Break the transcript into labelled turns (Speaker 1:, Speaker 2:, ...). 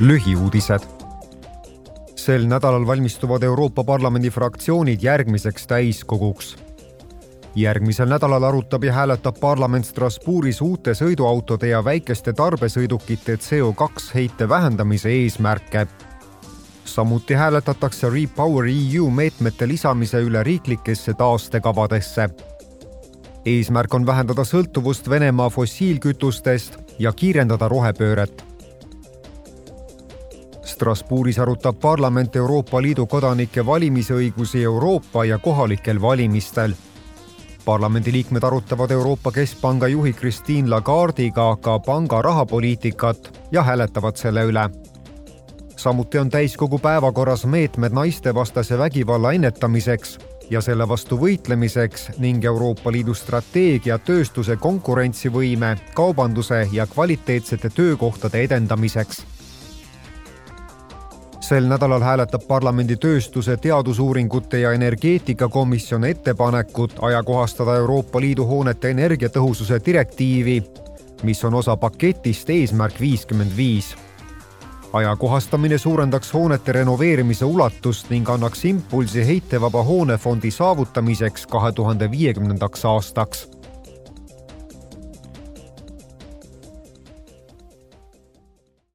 Speaker 1: lühiuudised. sel nädalal valmistuvad Euroopa Parlamendi fraktsioonid järgmiseks täiskoguks. järgmisel nädalal arutab ja hääletab parlament Strasbourgis uute sõiduautode ja väikeste tarbesõidukite CO2 heite vähendamise eesmärke. samuti hääletatakse Repower EU meetmete lisamise üle riiklikesse taastekavadesse eesmärk on vähendada sõltuvust Venemaa fossiilkütustest ja kiirendada rohepööret Strasbourgis arutab parlament Euroopa Liidu kodanike valimisõigusi Euroopa ja kohalikel valimistel. parlamendiliikmed arutavad Euroopa Keskpanga juhi Christine Lagardiga ka panga rahapoliitikat ja hääletavad selle üle. samuti on täiskogu päevakorras meetmed naistevastase vägivalla ennetamiseks ja selle vastu võitlemiseks ning Euroopa Liidu strateegia tööstuse konkurentsivõime, kaubanduse ja kvaliteetsete töökohtade edendamiseks sel nädalal hääletab parlamendi tööstuse, teadusuuringute ja energeetikakomisjon ettepanekut ajakohastada Euroopa Liidu hoonete energiatõhususe direktiivi, mis on osa paketist Eesmärk viiskümmend viis. ajakohastamine suurendaks hoonete renoveerimise ulatust ning annaks impulsi heitevaba hoonefondi saavutamiseks kahe tuhande viiekümnendaks aastaks